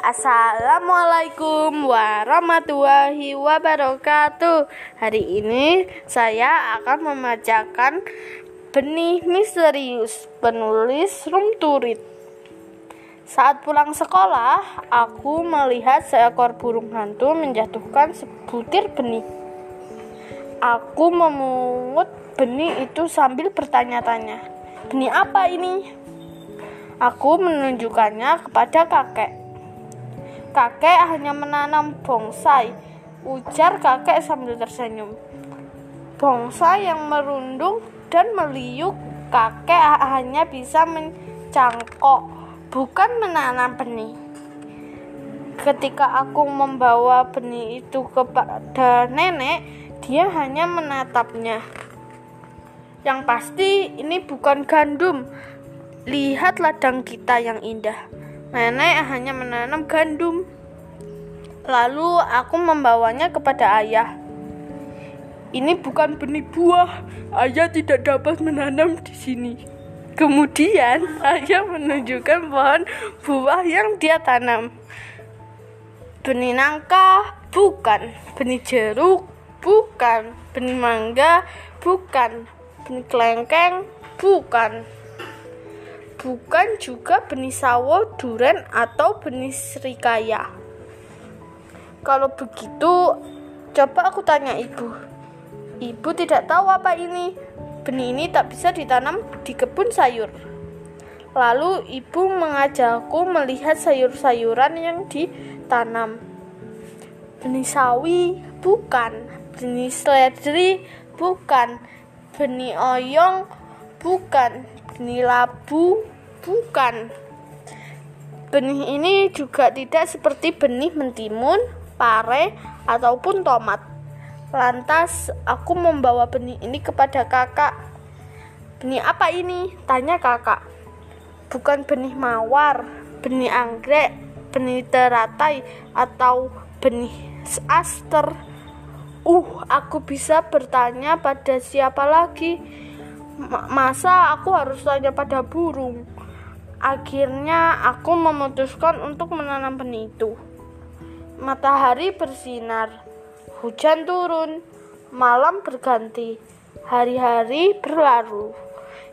Assalamualaikum warahmatullahi wabarakatuh. Hari ini saya akan membacakan Benih Misterius penulis Rum Turit. Saat pulang sekolah, aku melihat seekor burung hantu menjatuhkan sebutir benih. Aku memungut benih itu sambil bertanya-tanya, "Benih apa ini?" Aku menunjukkannya kepada kakek. Kakek hanya menanam bonsai, ujar kakek sambil tersenyum. Bonsai yang merundung dan meliuk, kakek hanya bisa mencangkok, bukan menanam benih. Ketika aku membawa benih itu kepada nenek, dia hanya menatapnya. Yang pasti ini bukan gandum. Lihat ladang kita yang indah. Nenek hanya menanam gandum. Lalu aku membawanya kepada ayah. Ini bukan benih buah. Ayah tidak dapat menanam di sini. Kemudian ayah menunjukkan pohon buah yang dia tanam. Benih nangka bukan, benih jeruk bukan, benih mangga bukan, benih kelengkeng bukan bukan juga benih sawo, duren, atau benih serikaya. Kalau begitu, coba aku tanya ibu. Ibu tidak tahu apa ini. Benih ini tak bisa ditanam di kebun sayur. Lalu ibu mengajakku melihat sayur-sayuran yang ditanam. Benih sawi bukan, benih seledri bukan, benih oyong bukan, benih labu bukan. Benih ini juga tidak seperti benih mentimun, pare, ataupun tomat. Lantas aku membawa benih ini kepada kakak. Benih apa ini? Tanya kakak. Bukan benih mawar, benih anggrek, benih teratai, atau benih aster. Uh, aku bisa bertanya pada siapa lagi? Masa aku harus tanya pada burung? Akhirnya aku memutuskan untuk menanam benih itu. Matahari bersinar, hujan turun, malam berganti, hari-hari berlalu,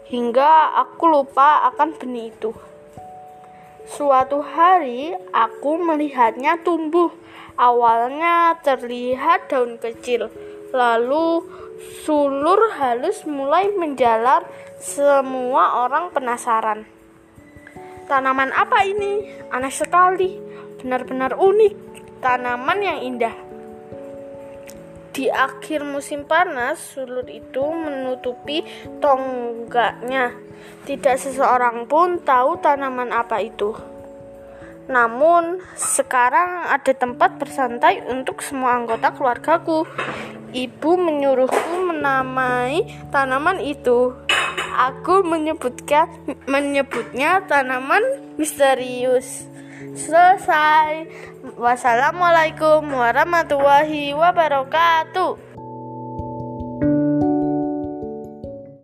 hingga aku lupa akan benih itu. Suatu hari aku melihatnya tumbuh. Awalnya terlihat daun kecil, lalu sulur halus mulai menjalar, semua orang penasaran. Tanaman apa ini? Aneh sekali, benar-benar unik. Tanaman yang indah. Di akhir musim panas, sulur itu menutupi tonggaknya. Tidak seseorang pun tahu tanaman apa itu. Namun, sekarang ada tempat bersantai untuk semua anggota keluargaku. Ibu menyuruhku menamai tanaman itu. Aku menyebutkan menyebutnya tanaman misterius. Selesai. Wassalamualaikum warahmatullahi wabarakatuh.